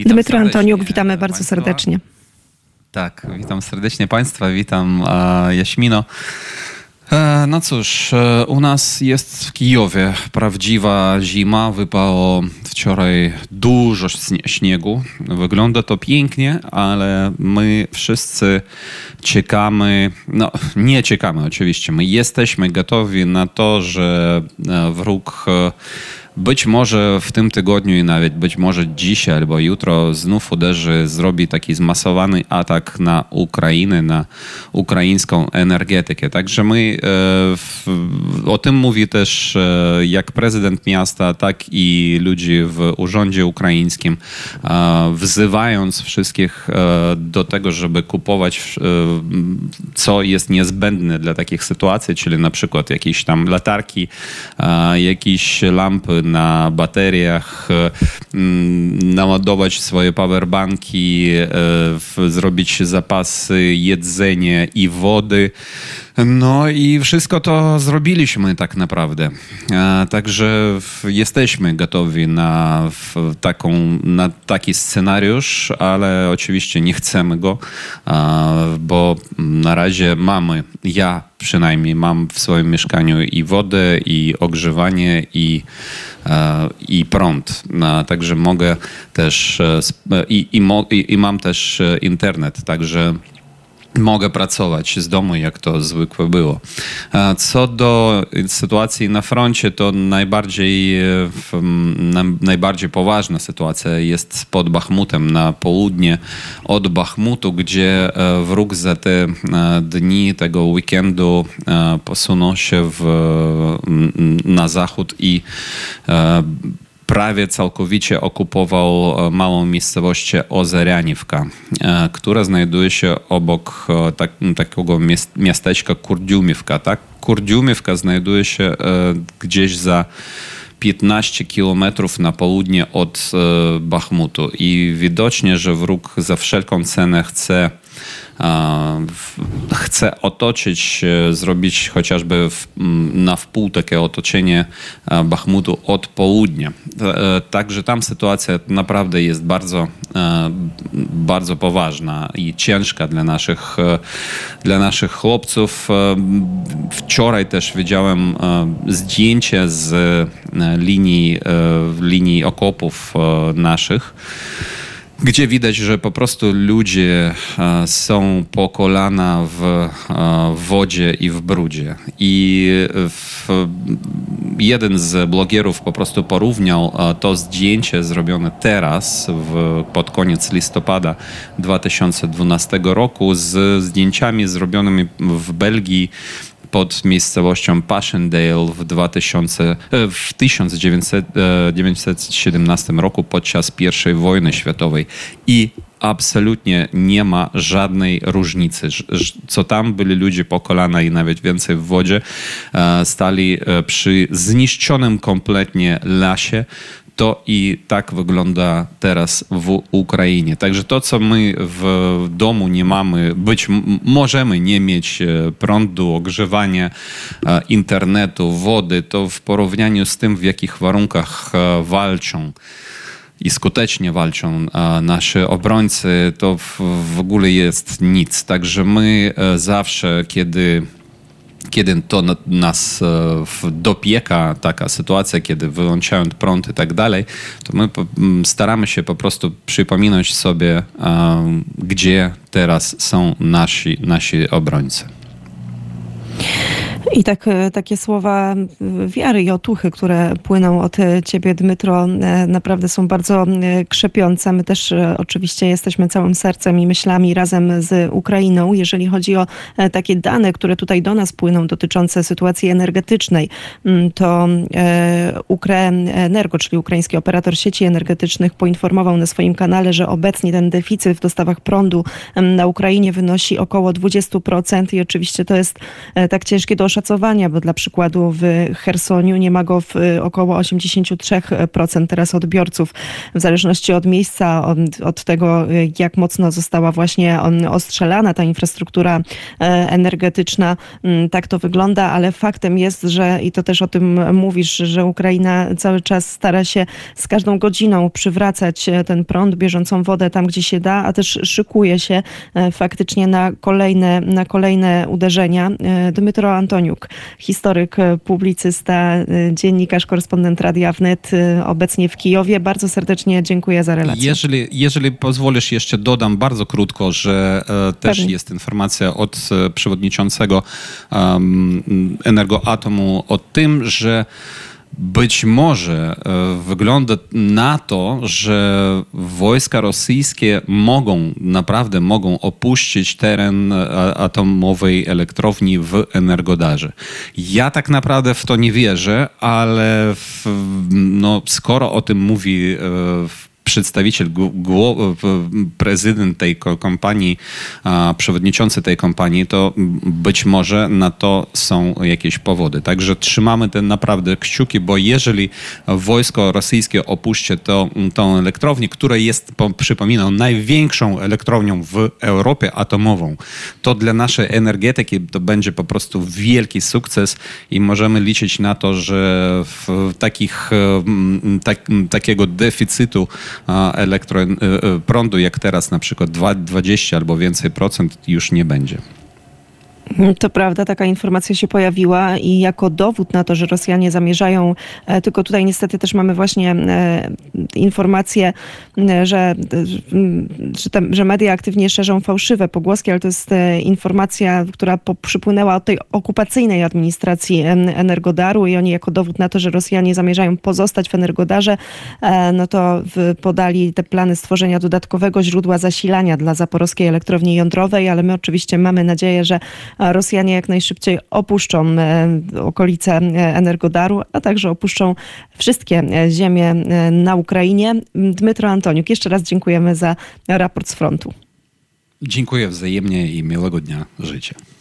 Witam Dmytro Antoniuk, witamy bardzo państwa. serdecznie. Tak, witam serdecznie Państwa, witam Jaśmino. E, no cóż, e, u nas jest w Kijowie prawdziwa zima. Wypało wczoraj dużo śnie- śniegu. Wygląda to pięknie, ale my wszyscy czekamy, no nie czekamy oczywiście, my jesteśmy gotowi na to, że e, wróg być może w tym tygodniu i nawet być może dzisiaj albo jutro znów uderzy, zrobi taki zmasowany atak na Ukrainę, na ukraińską energetykę. Także my e, w, o tym mówi też e, jak prezydent miasta, tak i ludzi w urzędzie ukraińskim, wzywając wszystkich e, do tego, żeby kupować co jest niezbędne dla takich sytuacji, czyli na przykład jakieś tam latarki, jakieś lampy na bateriach, e, mm, naładować swoje powerbanki, e, zrobić zapasy jedzenia i wody. No i wszystko to zrobiliśmy tak naprawdę. Także jesteśmy gotowi na, taką, na taki scenariusz, ale oczywiście nie chcemy go, bo na razie mamy, ja przynajmniej mam w swoim mieszkaniu i wodę, i ogrzewanie, i, i prąd. E, Także mogę też e, i, i, i mam też e, internet, także mogę pracować z domu, jak to zwykle było. Co do sytuacji na froncie, to najbardziej, najbardziej poważna sytuacja jest pod Bachmutem na południe od Bachmutu, gdzie e, wróg za te e, dni tego weekendu e, posunął się w, na zachód i prawie całkowicie okupował e, małą miejscowość Ozerianivka, e, która znajduje się obok e, tak, takiego miasteczka Kurdiumiwka. Tak? Kurdiumiwka znajduje się gdzieś za 15 kilometrów na południe od e, Bachmutu i widocznie, że wróg za wszelką cenę chce e, chce otoczyć, zrobić chociażby na wpół takie otoczenie e, Bachmutu od południa. Także tam sytuacja naprawdę jest bardzo, bardzo poważna i ciężka dla naszych, dla naszych chłopców. Wczoraj też widziałem zdjęcie z linii, e, linii okopów e, naszych gdzie widać, że po prostu ludzie e, są po kolana w e, wodzie i w brudzie. I w, jeden z blogierów po prostu porównał e, to zdjęcie zrobione teraz, w, pod koniec listopada 2012 roku, z zdjęciami zrobionymi w Belgii pod miejscowością Passchendaele w, 2000, e, w 1917 roku podczas I wojny światowej i absolutnie nie ma żadnej różnicy. Co tam byli ludzie po kolana i nawet więcej w wodzie, e, stali e, przy zniszczonym kompletnie lasie, to i tak wygląda teraz w Ukrainie. Także to, co my w domu nie mamy, być możemy nie mieć e, prądu, ogrzewania, e, internetu, wody, to w porównaniu z tym, w jakich warunkach e, walczą i skutecznie walczą e, nasi obrońcy, to w, w ogóle jest nic. Także my zawsze, kiedy kiedy to na- nas e, dopieka taka sytuacja, kiedy wyłączają prąd i tak dalej, to my staramy się po prostu przypominać sobie, e, gdzie teraz są nasi, nasi obrońcy. I tak, e, takie słowa wiary i otuchy, które płyną od e, ciebie, Dmytro, e, naprawdę są bardzo krzepiące. My też oczywiście jesteśmy całym sercem i myślami razem z Ukrainą, jeżeli chodzi o takie dane, które tutaj do nas płyną dotyczące sytuacji energetycznej. To Ukrenergo, czyli ukraiński operator sieci energetycznych, poinformował na swoim kanale, że obecnie ten deficyt w dostawach prądu na Ukrainie wynosi około 20% i oczywiście to jest tak ciężkie do oszacowania, bo dla przykładu w Chersoniu nie ma go w y, około 83% teraz odbiorców, w zależności od miejsca, od, od tego, y, jak mocno została właśnie on, ostrzelana ta infrastruktura e, energetyczna. Mm, Tak to wygląda, ale faktem jest, że i to też o tym mówisz, że Ukraina cały czas stara się z każdą godziną przywracać e, ten prąd, bieżącą wodę tam, gdzie się da, a też szykuje się e, faktycznie na kolejne, na kolejne uderzenia. Dmytro Historyk, e, publicysta, e, dziennikarz, korespondent Radia Wnet, e, obecnie w Kijowie. Bardzo serdecznie dziękuję za relację. Jeżeli, jeżeli pozwolisz, jeszcze dodam bardzo krótko, że też Pewnie. jest informacja od przewodniczącego em, Energoatomu o tym, że być może e, wygląda na to, że wojska rosyjskie mogą, naprawdę mogą opuścić teren e, atomowej elektrowni w Energodarze. Ja tak naprawdę w to nie wierzę, ale w, no, skoro o tym mówi e, w przedstawiciel, prezydent tej ko- kompanii, przewodniczący tej kompanii, to być może na to są jakieś powody. Także trzymamy te naprawdę kciuki, bo jeżeli wojsko rosyjskie opuści to, tą elektrownię, która jest, po- przypominam, największą elektrownią w Europie atomową, to dla naszej energetyki to będzie po prostu wielki sukces i możemy liczyć na to, że w takich, tak, takiego deficytu elektro, e, e, prądu jak teraz na przykład dwa- 20 albo więcej procent już nie będzie. To prawda, taka informacja się pojawiła i jako dowód na to, że Rosjanie zamierzają, e, tylko tutaj niestety też mamy właśnie e, informację, że, że, te, że media aktywnie szerzą fałszywe pogłoski, ale to jest e, informacja, która po, przypłynęła od tej okupacyjnej administracji en- Energodaru i oni jako dowód na to, że Rosjanie zamierzają pozostać w Energodarze, no to podali te plany stworzenia dodatkowego źródła zasilania dla zaporowskiej elektrowni jądrowej, ale my oczywiście mamy nadzieję, że Rosjanie jak najszybciej opuszczą e, okolice e, Energodaru, a także opuszczą wszystkie e, ziemie na Ukrainie. Dmytro Antoniuk, jeszcze raz dziękujemy za raport z frontu. Dziękuję wzajemnie i miłego dnia życia.